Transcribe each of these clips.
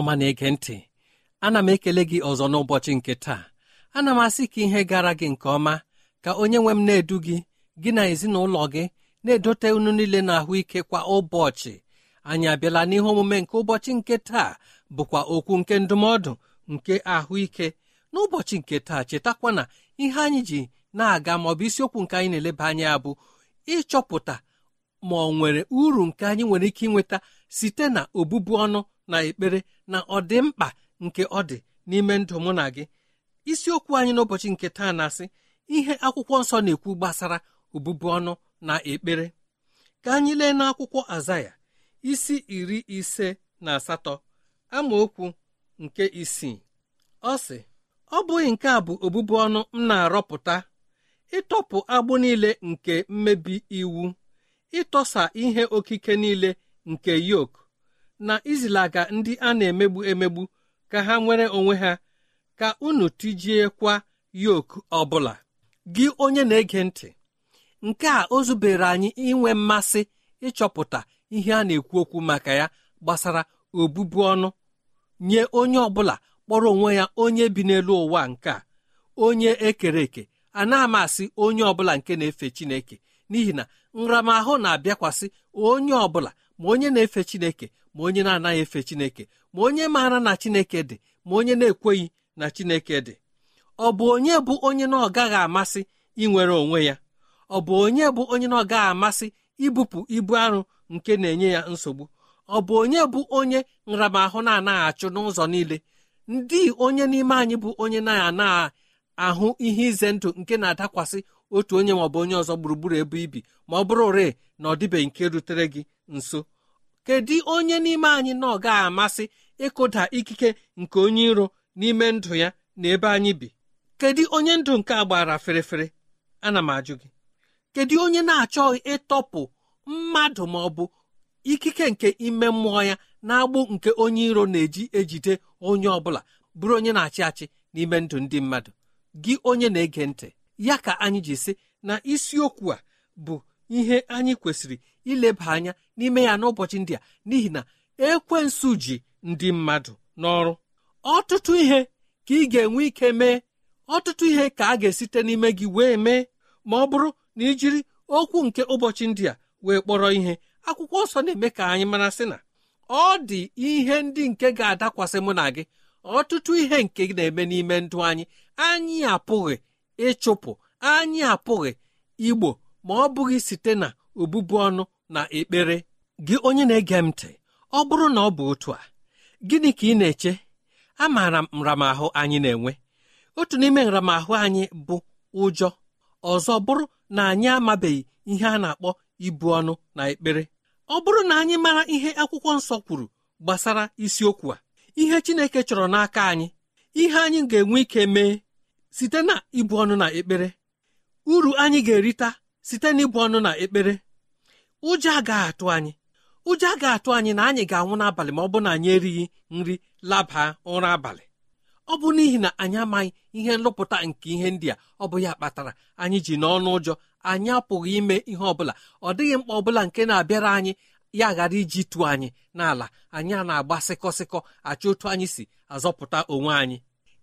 Ọma na-ege ntị. Ana m ekele gị ọzọ n'ụbọchị nke taa. Ana m asị ka ihe gara gị nke ọma ka onye nwe m na-edu gị gị na ezinụlọ gị na-edote unu niile na ahụike kwa ụbọchị. Anyị abịala n'ihe omume nke ụbọchị nke taa bụkwa okwu nke ndụmọdụ nke ahụike. N'ụbọchị nke taa chetakwa na ihe anyị ji na-aga maọbụ isiokwu nke anyị na-eleba anya bụ ịchọpụta ma ọ nwere uru nke anyị nwere ike inweta site na obụbu ọnụ na ekpere na ọdịmkpa nke ọ dị n'ime ndụ mụ na gị. Isiokwu anyị n'ụbọchị nke taa na-asị ihe akwụkwọ nsọ na-ekwu gbasara obubu ọnụ na ekpere. Ka anyị lee n'akwụkwọ azaya isi iri ise na asatọ amaokwu nke isii. Ọ sị ọ bụghị nke a bụ obubu ọnụ m na-arọpụta ịtọpụ agbụ niile nke mmebi iwu ịtọsa ihe okike niile nke yok na izilaga ndị a na-emegbu emegbu ka ha nwere onwe ha ka unu tijiekwa yoku ọbụla. Gị onye na-ege ntị nke a o zubere anyị inwe mmasị ịchọpụta ihe a na-ekwu okwu maka ya gbasara obubu ọnụ. Nye onye ọbụla kpọrọ onwe ya onye bi n'elu ụwa nke a onye ekere eke a na-amasị onye ọbụla nke na-efe Chineke n'ihi na nramahụ na-abịakwasị onye ọbụla ma onye na-efe Chineke ma onye na-anaghị efe chineke ma onye maara na chineke dị ma onye na-ekweghị na chineke dị. Ọ bụ onye bụ onye na ọ gaghị amasị inwere onwe ya? Ọ bụ onye bụ onye na ọ gaghị amasị ibupụ ibu arụ nke na-enye ya nsogbu? Ọ bụ onye bụ onye nramahụ na-anaghị achụ n'ụzọ niile? Ndị onye n'ime anyị bụ onye na-anaghị ahụ ihe ize ndụ nke na-adakwasị otu onye maọbụ onye ọzọ gburugburu ebe ibi ma ọ bụrụ rịị na ọ dịbeghị nke rutere gị. Nso. Kedu onye n'ime anyị na ọ gaghị amasị ịkụda ikike nke onye iro n'ime ndụ ya na ebe anyị bi? Kedu onye ndụ nke a gbara ferefere ana m ajụ gị. Kedu onye na-achọghị ịtọpụ mmadụ ma ọ bụ ikike nke ime mmụọ ya na-agbụ nke onye iro na-eji ejide onye ọbụla bụrụ onye na-achị achị n'ime ndụ ndị mmadụ? Gị onye na-ege ntị. Ya ka anyị ji sị na isiokwu a bụ ihe anyị kwesịrị ileba anya n'ime ya n'ụbọchị ndị a n'ihi na ekwensu ji ndị mmadụ n'ọrụ. Ọtụtụ ihe ka ị ga-enwe ike mee ọtụtụ ihe ka a ga-esite n'ime gị wee mee ma ọ bụrụ na ijiri okwu nke ụbọchị ndị a wee kpọrọ ihe akwụkwọ nsọ na-eme ka anyị mara sị na ọ dị ihe ndị nke ga-adakwasị mụ na gị. Ọtụtụ ihe nke na-eme n'ime ndụ anyị anyị apụghị ịchụpụ anyị apụghị igbo ma ọ bụghị site na obụbu ọnụ na ekpere gị onye na-ege m ntị ọ bụrụ na ọ bụ otu a gịnị ka ị na-eche? Amaara m nramahụ anyị na-enwe. Otu n'ime nramahụ anyị bụ ụjọ. Ọzọ bụrụ na anyị amabeghị ihe a na-akpọ ibu ọnụ na ekpere. Ọ bụrụ na anyị mara ihe akwụkwọ nsọ kwuru gbasara isiokwu a ihe Chineke chọrọ n'aka anyị ihe anyị ga-enwe ike mee site na ibu ọnụ na ekpere. Uru anyị ga-erita site ibu ọnụ na ekpere ụjọ agaghị atụ anyị. Ụjọ agaghị atụ anyị na anyị ga-anwụ n'abalị ma ọ bụ na anyị erighị nri laba ụra abalị. Ọ bụ n'ihi na anyị amaghị ihe nlụpụta nke ihe ndị a. Ọ bụ ya kpatara anyị ji n'ọnụ ụjọ. Anyị apụghị ime ihe ọbụla ọ dịghị mkpa ọbụla nke na-abịara anyị ya ghara iji tụọ anyị n'ala. Anyị a na-agba sịkọsịkọ achọ otu anyị si azọpụta onwe anyị.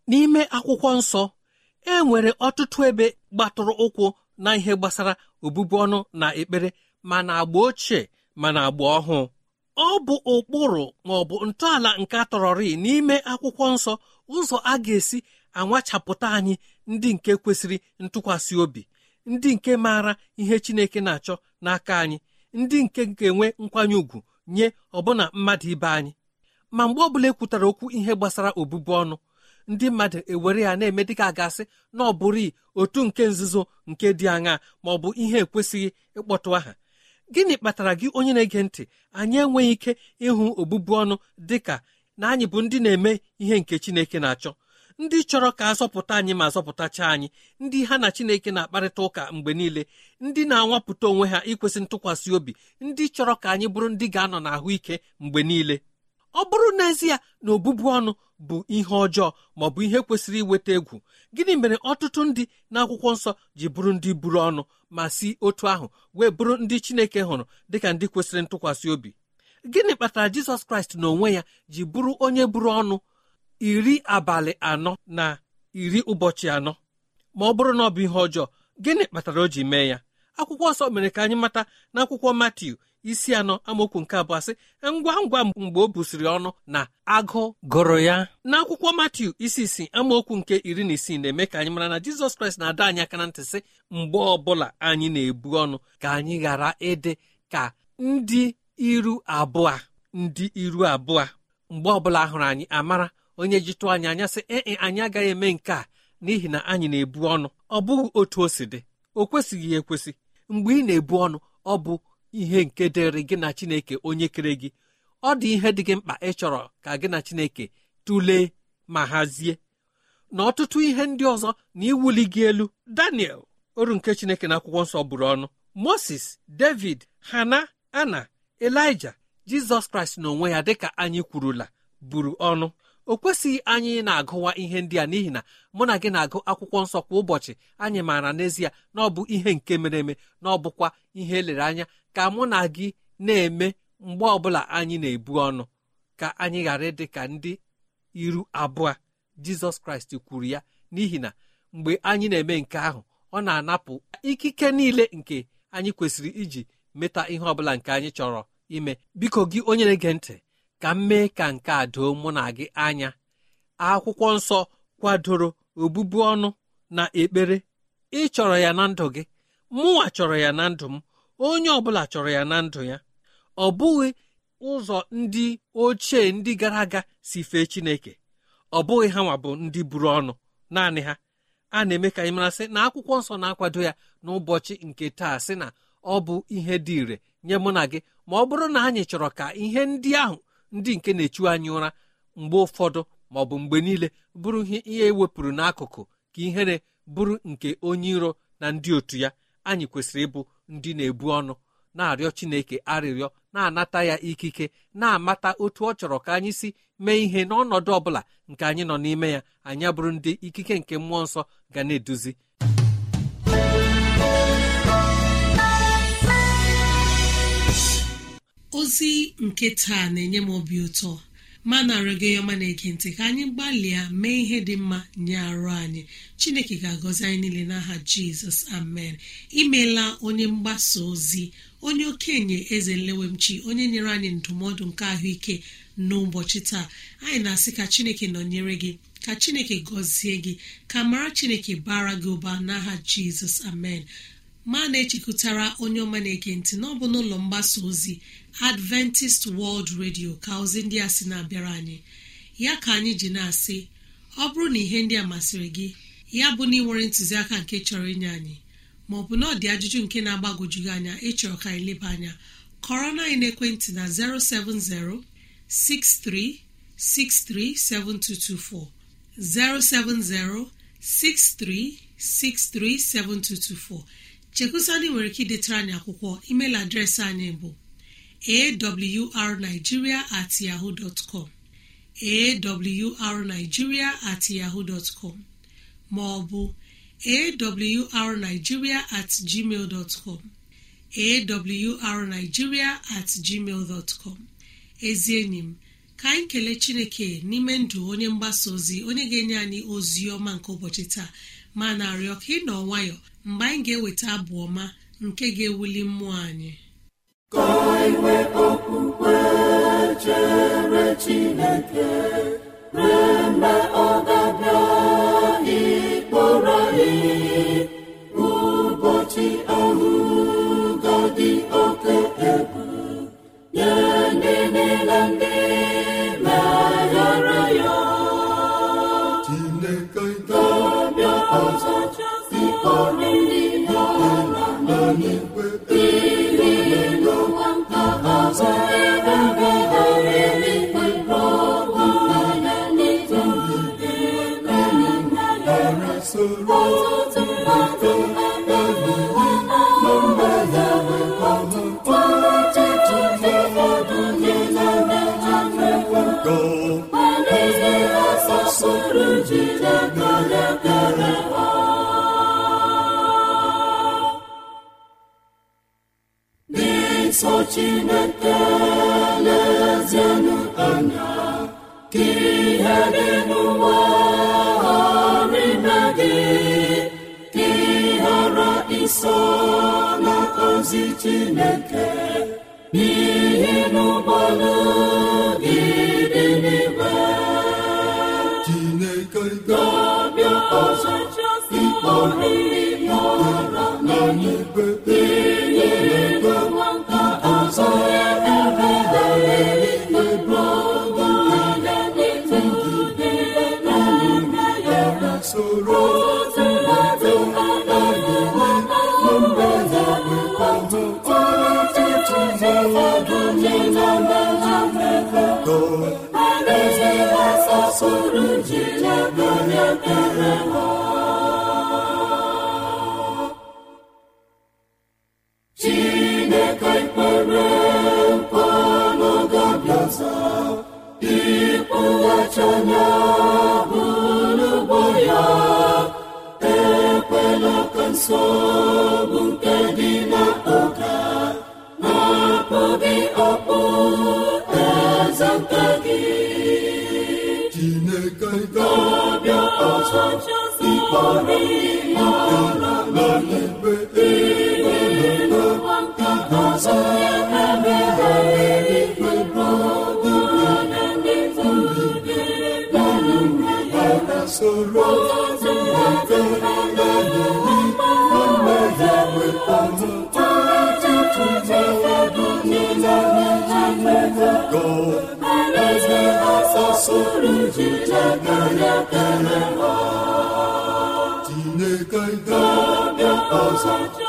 N'ime akwụkwọ nsọ e nwere ọtụtụ ebe gbatụrụ ụkwụ na ihe gbasara obubu ọnụ na ekpere ma na agba ochie ma na agba ọhụụ. Ọ bụ ụkpụrụ ma ọ bụ ntọala nke atọrọrị n'ime akwụkwọ nsọ ụzọ a ga-esi anwachapụta anyị ndị nke kwesịrị ntụkwasị obi ndị nke maara ihe Chineke na-achọ n'aka anyị ndị nke ga-enwe nkwanye ùgwù nye ọbụna mmadụ ibe anyị. Ma mgbe ọbụla ekwutara okwu ihe gbasara obubu ọnụ ndị mmadụ ewere ya na-eme dịka gasị na ọ bụrụ otu nke nzuzo nke dị aṅaa ma ọ bụ ihe ekwesịghị ịkpọtụ aha. Gịnị kpatara gị onye na-ege ntị? Anyị enweghị ike ịhụ obụbu ọnụ dịka na anyị bụ ndị na-eme ihe nke Chineke na-achọ. Ndị chọrọ ka azọpụta anyị ma zọpụtacha anyị. Ndị ha na Chineke na-akparịta ụka mgbe niile. Ndị na-anwapụta onwe ha ikwesị ntụkwasị obi. Ndị chọrọ ka anyị bụrụ ndị ga-anọ n'ahụike mgbe niile. Ọ bụrụ n'ezie na obụbu ọnụ bụ ihe ọjọọ ma ọ bụ ihe kwesịrị iweta egwu gịnị mere ọtụtụ ndị na-akwụkwọ nsọ ji bụrụ ndị buru ọnụ ma si otu ahụ wee bụrụ ndị Chineke hụrụ dịka ndị kwesịrị ntụkwasị obi? Gịnị kpatara Jizọs Kraịst na onwe ya ji bụrụ onye buru ọnụ iri abalị anọ na iri ụbọchị anọ? Ma ọ bụrụ na ọ bụ ihe ọjọọ gịnị kpatara o ji mee ya? Akwụkwọ nsọ mere ka anyị mata na akwụkwọ Matiu isi anọ amaokwu nke abụọ sị ngwa ngwa mgbe o busiri ọnụ na agụ gụrụ ya. N'akwụkwọ Matiu isi isii amaokwu nke iri na isii na-eme ka anyị mara na Jizọs Kraịst na-adọ anyị aka na ntị sị mgbe ọbụla anyị na-ebu ọnụ ka anyị ghara ịdị ka ndị iru abụọ ndị iru abụọ. Mgbe ọbụla hụrụ anyị amara onye jitụ anyị anya sị ee anyị agaghị eme nke a n'ihi na anyị na-ebu ọnụ. Ọ bụghị otu o si dị o kwesịghị ekwesị. Mgbe ị na-ebu ọnụ ọ bụ ihe nke dịrị gị na Chineke onye kere gị. Ọ dị ihe dị gị mkpa ịchọrọ ka gị na Chineke tụlee ma hazie. Na ọtụtụ ihe ndị ọzọ na iwuli gị elu. Daniel oru nke Chineke na akwụkwọ nsọ buru ọnụ. Moses David Hana Ana Elija Jizọs Kraịst na onwe ya dịka anyị kwurula buru ọnụ. O kwesịghị anyị na-agụwa ihe ndị a n'ihi na mụ na gị na-agụ akwụkwọ nsọ kwa ụbọchị anyị maara n'ezie na ọ bụ ihe nke mere eme na ọ bụkwa ihe elere anya ka mụ na gị na-eme mgbe ọbụla anyị na-ebu ọnụ. Ka anyị ghara ịdị ka ndị iru abụọ jizọs kraịst kwuru ya n'ihi na mgbe anyị na-eme nke ahụ ọ na-anapụ ikike niile nke anyị kwesịrị iji meta ihe ọbụla nke anyị chọrọ ime. Biko gị onye na-ege ntị ka m mee ka nke a doo mụ na gị anya. Akwụkwọ nsọ kwadoro obubu ọnụ na ekpere. Ị chọrọ ya na ndụ gị? Mụnwa chọrọ ya na ndụ m. onye ọbụla chọrọ ya na ndụ ya ọ bụghị ụzọ ndị ochie ndị gara aga si fee Chineke. Ọ bụghị ha nwa bụ ndị buru ọnụ naanị ha. A na-eme ka anyị mara na akwụkwọ nsọ na-akwado ya n'ụbọchị nke taa sị na ọ bụ ihe dị ire nye mụ na gị. Ma ọ bụrụ na anyị chọrọ ka ihe ndị ahụ ndị nke na-echu anyị ụra mgbe ụfọdụ ma ọ bụ mgbe niile bụrụ ihe ewepụrụ n'akụkụ ka ihere bụrụ nke onye iro na ndị otu ya. Anyị kwesịrị ịbụ ndị na-ebu ọnụ na-arịọ Chineke arịrịọ na-anata ya ikike na-amata otu ọ chọrọ ka anyị si mee ihe n'ọnọdụ ọ bụla nke anyị nọ n'ime ya. Anyị bụrụ ndị ikike nke mmụọ nsọ ga na-eduzi. Ozi nke taa na-enye m obi ụtọ. Ma na-arịọ gị ọma na-ege ka anyị gbalịa mee ihe dị mma nye arụ anyị. Chineke ga-agọzi anyị niile n'aha jizọs amen. Imeela onye mgbasa ozi onye okenye eze nlewemchi onye nyere anyị ndụmọdụ nke ahụike n'ụbọchị taa. Anyị na-asị ka chineke nọnyere gị ka chineke gọzie gị ka mara chineke bara gị ụba n'aha jizọs amen. Ma na-echekụtara onye ọma na-ege ntị n'ọbụ n'ụlọ mgbasa ozi adventist world radio ka ozi ndị a sị na-abịara anyị. Ya ka anyị ji na-asị ọ bụrụ na ihe ndị a masịrị gị ya bụ na ị nwere ntụziaka nke chọrọ inye anyị maọbụ na ọ dị ajụjụ nke na-agbagwoju gị anya ịchọrọ ka anyị leba anya kọrọ na anyị n'ekwentị na 070 6363 7224 070 6363 chekusandị nwere ike idetara anyị akwụkwọ. Email adreesị anyị bụ awrnigeria at yahoo dot com. Awrnigeria at yahoo dot com. Ma ọ bụ awrnigeria at gmail dot com. At gmail dot com. Ezi enyi m ka anyị kelee chineke n'ime ndụ onye mgbasa ozi onye ga-enye anyị ozi ọma nke ụbọchị taa. Ma na-arịọ ka ị nọ nwayọ mgbe anyị ga-eweta abụ ọma nke ga-ewuli mmụọ anyị. Ka ụbọchị ahụ ga-adị nye ndị niile ndị ịkpọrọ ndị ya na ha chineke ga-abịa ọzọ.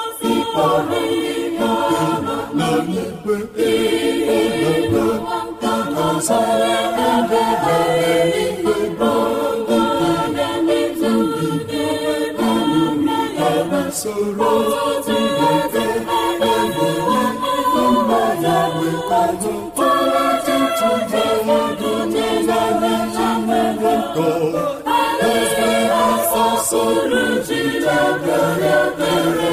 Soro ọtụtụ ndị mmadụ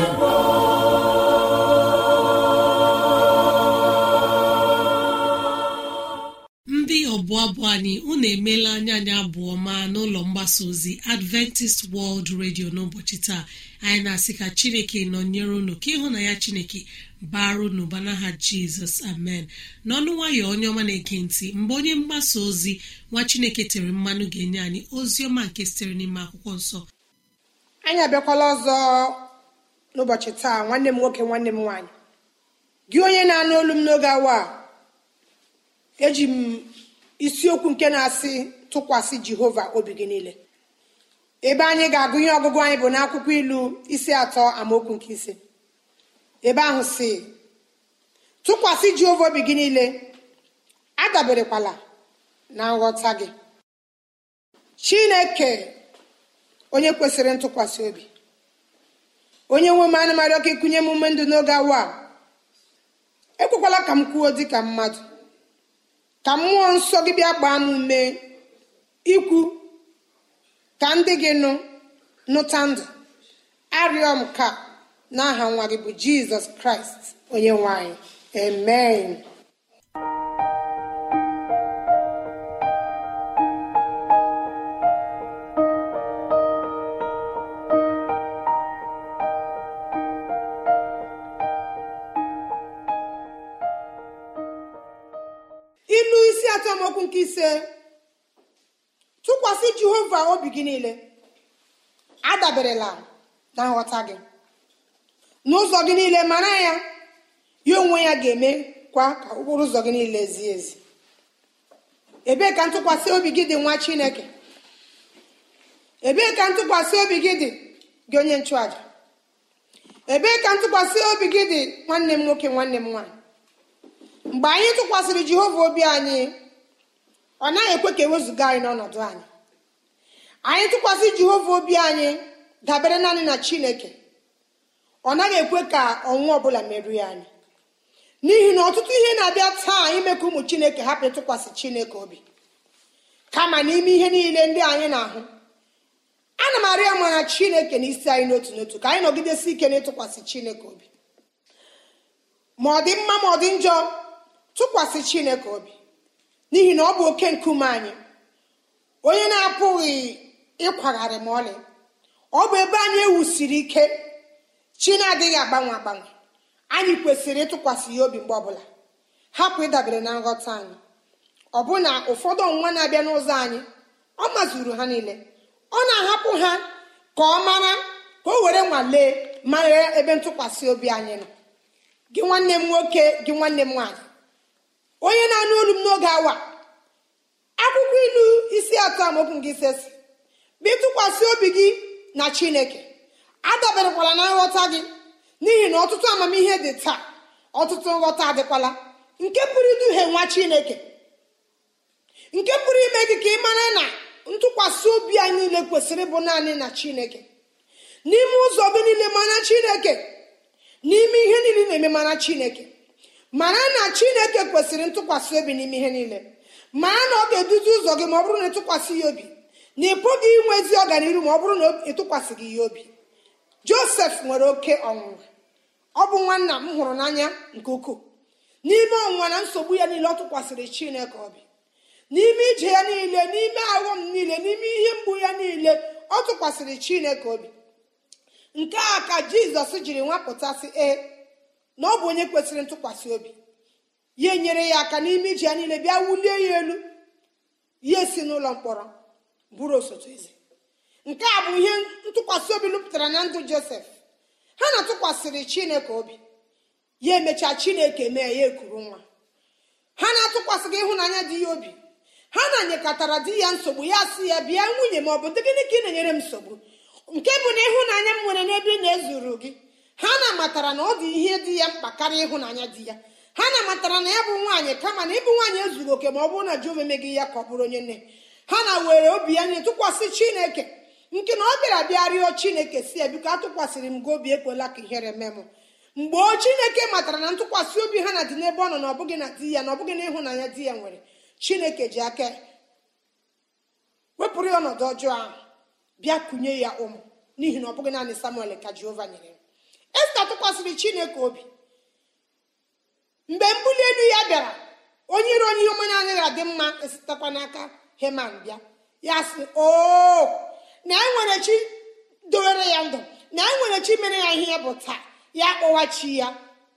anyị unu emeela anya anyị abụọ ma n'ụlọ mgbasa ozi adventist world radio n'ụbọchị taa. Anyị na-asị ka chineke nọnyere unu ka ịhụ na ya chineke baru n'ụba n'aha jizọs amen. N'ọnụ nwayọ onye ọma na-ege ntị mgbe onye mgbasa ozi nwa chineke tere mmanụ ga-enye anyị ozi ọma nke sitere n'ime akwụkwọ nsọ. Anyị abịakwala ọzọ n'ụbọchị taa nwanne m nwoke nwanne m nwaanyị. Gị onye na-anụ olu m n'oge awa eji m isiokwu nke na-asị tụkwasị jehova obi gị niile. Ebe anyị ga-agụnye ọgụgụ anyị bụ n'akwụkwọ ilu isi atọ amaokwu nke ise. Ebe ahụ si tụkwasị jehova obi gị niile adaberekwala na nghọta gị. Chineke onye kwesịrị ntụkwasị obi. Onye nwe m anụmarị ọka ịkụnye m ume ndụ n'oge awa ekwekwala ka m kwuo dị ka mmadụ. Ka mmụọ nsọ gị bịa gbaa m ume ikwu ka ndị gị nụ nụta ndụ. Arịọ m ka n'aha nwa gị bụ jizọs kraịst onye nwanyị amen. Amaokwu nke ise. Tụkwasị jehova obi gị niile. Adaberela na nghọta gị. N'ụzọ gị niile mara ya. Ya onwe ya ga-eme kwa ka ụkpụrụ ụzọ gị niile zie ezi. Ebee ka ntụkwasị obi gị dị nwa chineke? Ebee ka ntụkwasị obi gị dị gị onye nchụaja ebee ka ntụkwasị obi gị dị nwanne m nwoke nwanne m nwaanyị? Mgbe anyị tụkwasịrị jehova obi anyị ọ naghị ekwe ka ewezụga anyị n'ọnọdụ anyị. Anyị tụkwasị jehova obi anyị dabere naanị na chineke. Ọ naghị ekwe ka ọnwụ ọbụla merie anyị. N'ihi na ọtụtụ ihe na-abịa taa ime ka ụmụ chineke hapụ ịtụkwasị chineke obi. Kama n'ime ihe niile ndị anyị na-ahụ ana m arịọ ma na chineke na isi anyị n'otu n'otu ka anyị nọgidesi ike n'ịtụkwasị chineke obi. Ma ọ dị mma ma ọ dị njọ tụkwasị chineke obi. N'ihi na ọ bụ oke nkume anyị. Onye na-apụghị ịkwagharị ma ọlị. Ọ bụ ebe anyị ewusiri ike. Chi na-adịghị agbanwe agbanwe. Anyị kwesịrị ịtụkwasị ya obi mgbe ọbụla. Hapụ ịdabere na nghọta anyị. Ọbụna ụfọdụ ọnwụnwa na-abịa n'ụzọ anyị ọ mazuru ha niile. Ọ na-ahapụ ha ka ọ mara ka o were nwalee mara ebe ntụkwasị obi anyị nọ. Gị nwanne m nwoke gị nwanne m nwaanyị onye na-anụ olu m n'oge awa. Akwụkwọ ilu isi atọ amaokwu gị sesi bitụkwasị obi gị na chineke. Adaberekwala na nghọta gị. N'ihi na ọtụtụ amamihe dị taa ọtụtụ nghọta adịkwala. Nke pụrụ iduhie nwa chineke. Nke pụrụ ime gị ka ị mara na ntụkwasị obi anyị niile kwesịrị ịbụ naanị na chineke. N'ime ụzọ gị niile mana chineke. N'ime ihe niile na-eme mara chineke. Mara na chineke kwesịrị ntụkwasị obi n'ime ihe niile. Mara na ọ ga-eduzi ụzọ gị ma ọ bụrụ na ịtụkwasị ya obi. Na ị pụghị inwe ezi ọganihu ma ọ bụrụ na ịtụkwasịghị ya obi. Josef nwere oke ọnwụnwa. Ọ bụ nwanna m hụrụ n'anya nke ukwuu. N'ime ọnwụnwa na nsogbu ya niile ọ tụkwasịrị chineke obi. N'ime ije ya niile n'ime aghọm niile n'ime ihe mgbu ya niile ọ tụkwasịrị chineke obi. Nke a ka jizọs jiri nwapụtasị e na ọ bụ onye kwesịrị ntụkwasị obi. Ya enyere ya aka n'ime iji ya niile bịa wulie ya elu. Ya esi n'ụlọ mkpọrọ bụrụ osote eze. Nke a bụ ihe ntụkwasị obi lụpụtara na ndụ josef ha na-atụkwasịrị chineke obi. Ya emechaa chineke mee ya ekuru nwa. Ha na-atụkwasịghị ịhụnanya dị ya obi. Ha na-anyekọtara di ya nsogbu ya si ya bịa nwunye m ọ bụ dị gịnị ka ị na-enyere m nsogbu? Nke bụ na ịhụnanya m nwere n'ebe ị na-ezuru gị? Ha na-amatara na ọ dị ihe dị ya mkpa karịa ịhụnanya di ya. Ha na-amatara na ya bụ nwaanyị kama na ịbụ nwaanyị ezughị oke ma ọ bụrụ na jehova emeghị ya ka ọ bụrụ onye nne. Ha na were obi ya nye tụkwasị chineke. Nke na ọ bịara bịa rịọ chineke si ya biko atụkwasịrị m gị obi ekwela ka ihere mee m. Mgbe o chineke matara na ntụkwasị obi ha na dị n'ebe ọ nọ na ọbụghị na di ya na ọbụghị na ịhụnanya di ya nwere chineke ji aka wepụrụ ya ọnọdụ ọjọọ ahụ bịa kụnye ya ụmụ n'ihi na ọ bụghị naanị samuel ka jehova nyere esta tụkwasịrị chineke obi. Mgbe mbuli elu ya bịara onye iro onye ihe ọmanya anaghị adị mma esitekwa n'aka heman bịa. Ya sị o na enwere chi dowere ya ndụ na enwere chi mere ya ihe bụ taa. Ya kpọwachi ya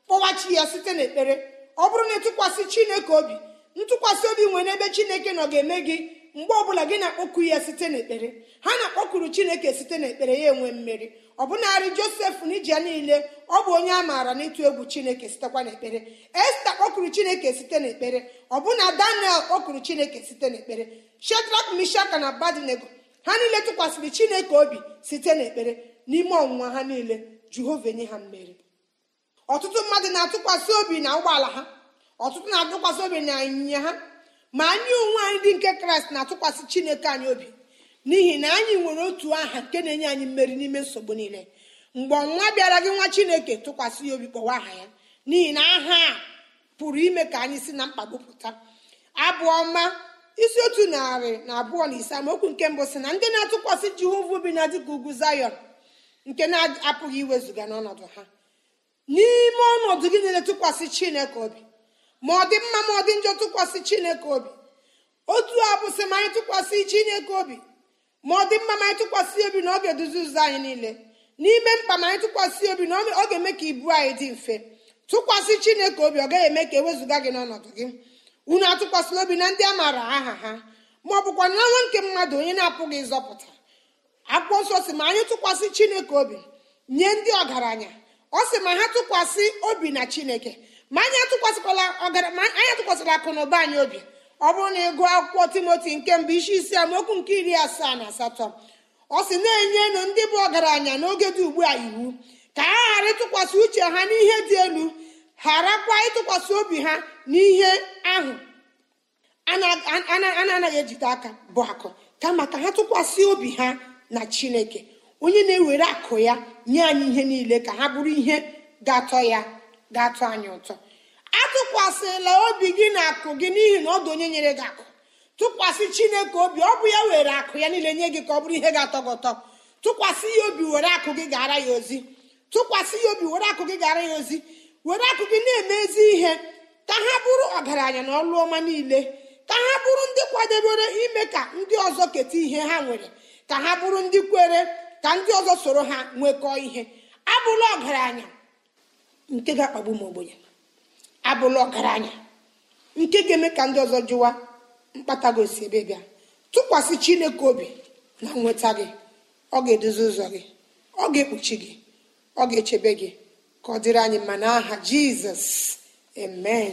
kpọwachi ya site n'ekpere. Ọ bụrụ na ịtụkwasị chineke obi ntụkwasị obi nwere ebe chineke nọ ga-eme gị mgbe ọbụla gị na-akpọku ya site n'ekpere ha na-akpọkuru chineke site n'ekpere ya enwe mmeri. Ọbụnarị josef na niile ọ bụ onye a maara n'ịtụ egwu chineke sitekwa n'ekpere. Esta kpọkuru chineke site n'ekpere. Ọbụna daniel kpọkuru chineke site n'ekpere. Shedrak mishaka na badinego ha niile tụkwasịrị chineke obi site n'ekpere. N'ime ọnwụnwa ha niile jehova enye ha mmeri. Ọtụtụ mmadụ na-atụkwasị obi na ụgbọala ha. Ọtụtụ na-atụkwasị obi na ịnyịnya ha. Ma anyị onwe anyị ndị nke kraịst na-atụkwasị chineke anyị obi n'ihi na anyị nwere otu aha nke na-enye anyị mmeri n'ime nsogbu niile. Mgbe ọnwa bịara gị nwa chineke tụkwasị ya obi kpọwa aha ya. N'ihi na aha a pụrụ ime ka anyị si na mkpagbu pụta. Abụọ ma isi otu narị na abụọ na ise amaokwu nke mbụ si na ndị na-atụkwasị jehova obi na dịka ugwu zayọn nke na-apụghị iwezụga n'ọnọdụ ha. N'ime ọnọdụ gị niile tụkwasị chineke obi ma ọ dị mma ma ọ dị njọ tụkwasị chineke obi. Otu a bụ sị ma anyị tụkwasị chineke obi. Ma ọ dị mma ma anyị tụkwasị obi na ọ ga-eduzi ụzọ anyị niile. N'ime mkpa ma anyị tụkwasị obi na ọ ga-eme ka ibu anyị dị mfe. Tụkwasị chineke obi ọ gaghị eme ka ewezụga gị n'ọnọdụ gị. Unu atụkwasịla obi na ndị a maara aha ha. Ma ọ bụkwa na nwa nke mmadụ onye na-apụghị ịzọpụta. Akwụkwọ nsọ si ma anyị tụkwasị chineke obi nye ndị ọgaranya. Ọ sị ma ha tụkwasị obi na chineke. Ma anyị atụkwasịkwala ọgaranya anyị atụkwasịla akụ na ụba anyị obi. Ọ bụrụ na ịgụ akwụkwọ timoti nke mbụ isi isi amaokwu nke iri asaa na asatọ ọ sị na-enyenụ ndị bụ ọgaranya n'oge dị ugbu a iwu ka ha ghara ịtụkwasị uche ha n'ihe dị elu gharakwa ịtụkwasị obi ha n'ihe ahụ a na-anaghị ejide aka bụ akụ kama ka ha tụkwasị obi ha na chineke. Onye na-ewere akụ ya nye anyị ihe niile ka ha bụrụ ihe ga-atọ ya ga-atọ anyị ụtọ atụkwasịla obi gị na akụ gị n'ihi na ọ dị onye nyere gị akụ. Tụkwasị chineke obi ọ bụ ya were akụ ya niile nye gị ka ọ bụrụ ihe ga-atọ gị ụtọ. Tụkwasị ya obi were akụ gị gara ya ozi. Tụkwasị ya obi were akụ gị gara ya ozi. Were akụ gị na-eme ezi ihe ka ha bụrụ ọgaranya na ọlụ ọma niile. Ka ha bụrụ ndị kwadebere ime ka ndị ọzọ keta ihe ha nwere. Ka ha bụrụ ndị kwere ka ndị ọzọ soro ha nwekọọ ihe. Abụla ọgaranya. Nke ga-akpagbu m ogbenye. Abụla ọgaranya. Nke ga-eme ka ndị ọzọ jụwa mkpata gosi ebe bịa. Tụkwasị chineke obi na nweta gị. Ọ ga-edozi ụzọ gị. Ọ ga-ekpuchi gị. Ọ ga-echebe gị. Ka ọ dịrị anyị mma. N'aha jizọs amen.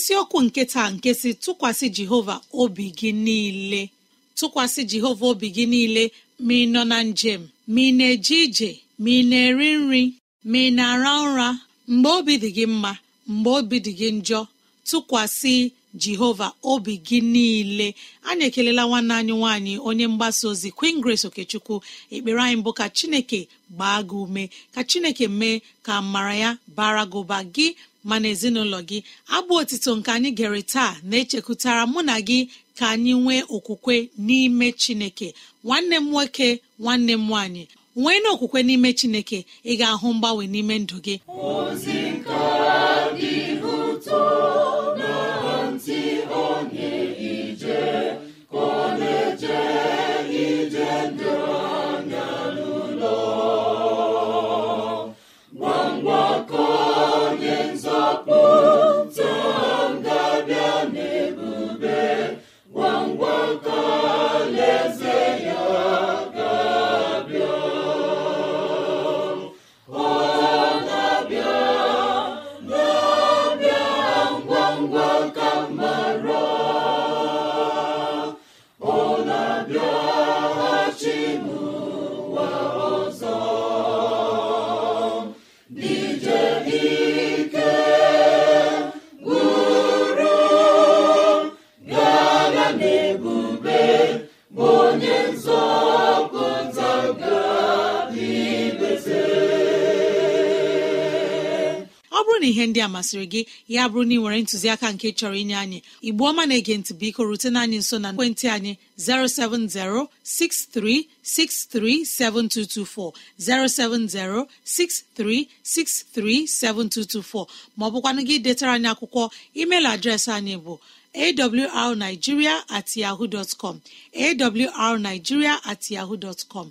isiokwu nke taa nke si tụkwasị jehova obi gị niile. Tụkwasị jehova obi gị niile ma ị nọ na njem ma ị na-eje ije ma ị na-eri nri ma ị na-ara ụra mgbe obi dị gị mma mgbe obi dị gị njọ tụkwasị jehova obi gị niile. Anyị ekelela nwanne anyị nwaanyị onye mgbasa ozi queen grace okechukwu. Ekpere anyị bụ ka chineke gbaa gị ume ka chineke mee ka mara ya bara gị ụba. Gị ma na ezinụlọ gị abụ otito nke anyị gere taa na-echekwutara mụ na gị ka anyị nwee okwukwe n'ime chineke. Nwanne m nwoke nwanne m nwaanyị nwee na okwukwe n'ime chineke ị ga-ahụ mgbanwe n'ime ndụ gị. Masịrị gị ya bụrụ na ị nwere ntụziaka nke chọrọ inye anyị igbu ọma na-ege ntị biko rutena anyị nso na ekwentị anyị 07063637224 07063637224 ma ọ bụkwanụ gị detara anyị akwụkwọ email adreesị anyị bụ awrnigeria at yahoo com awrnigeria at yahoo dot com.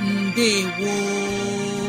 mbe woo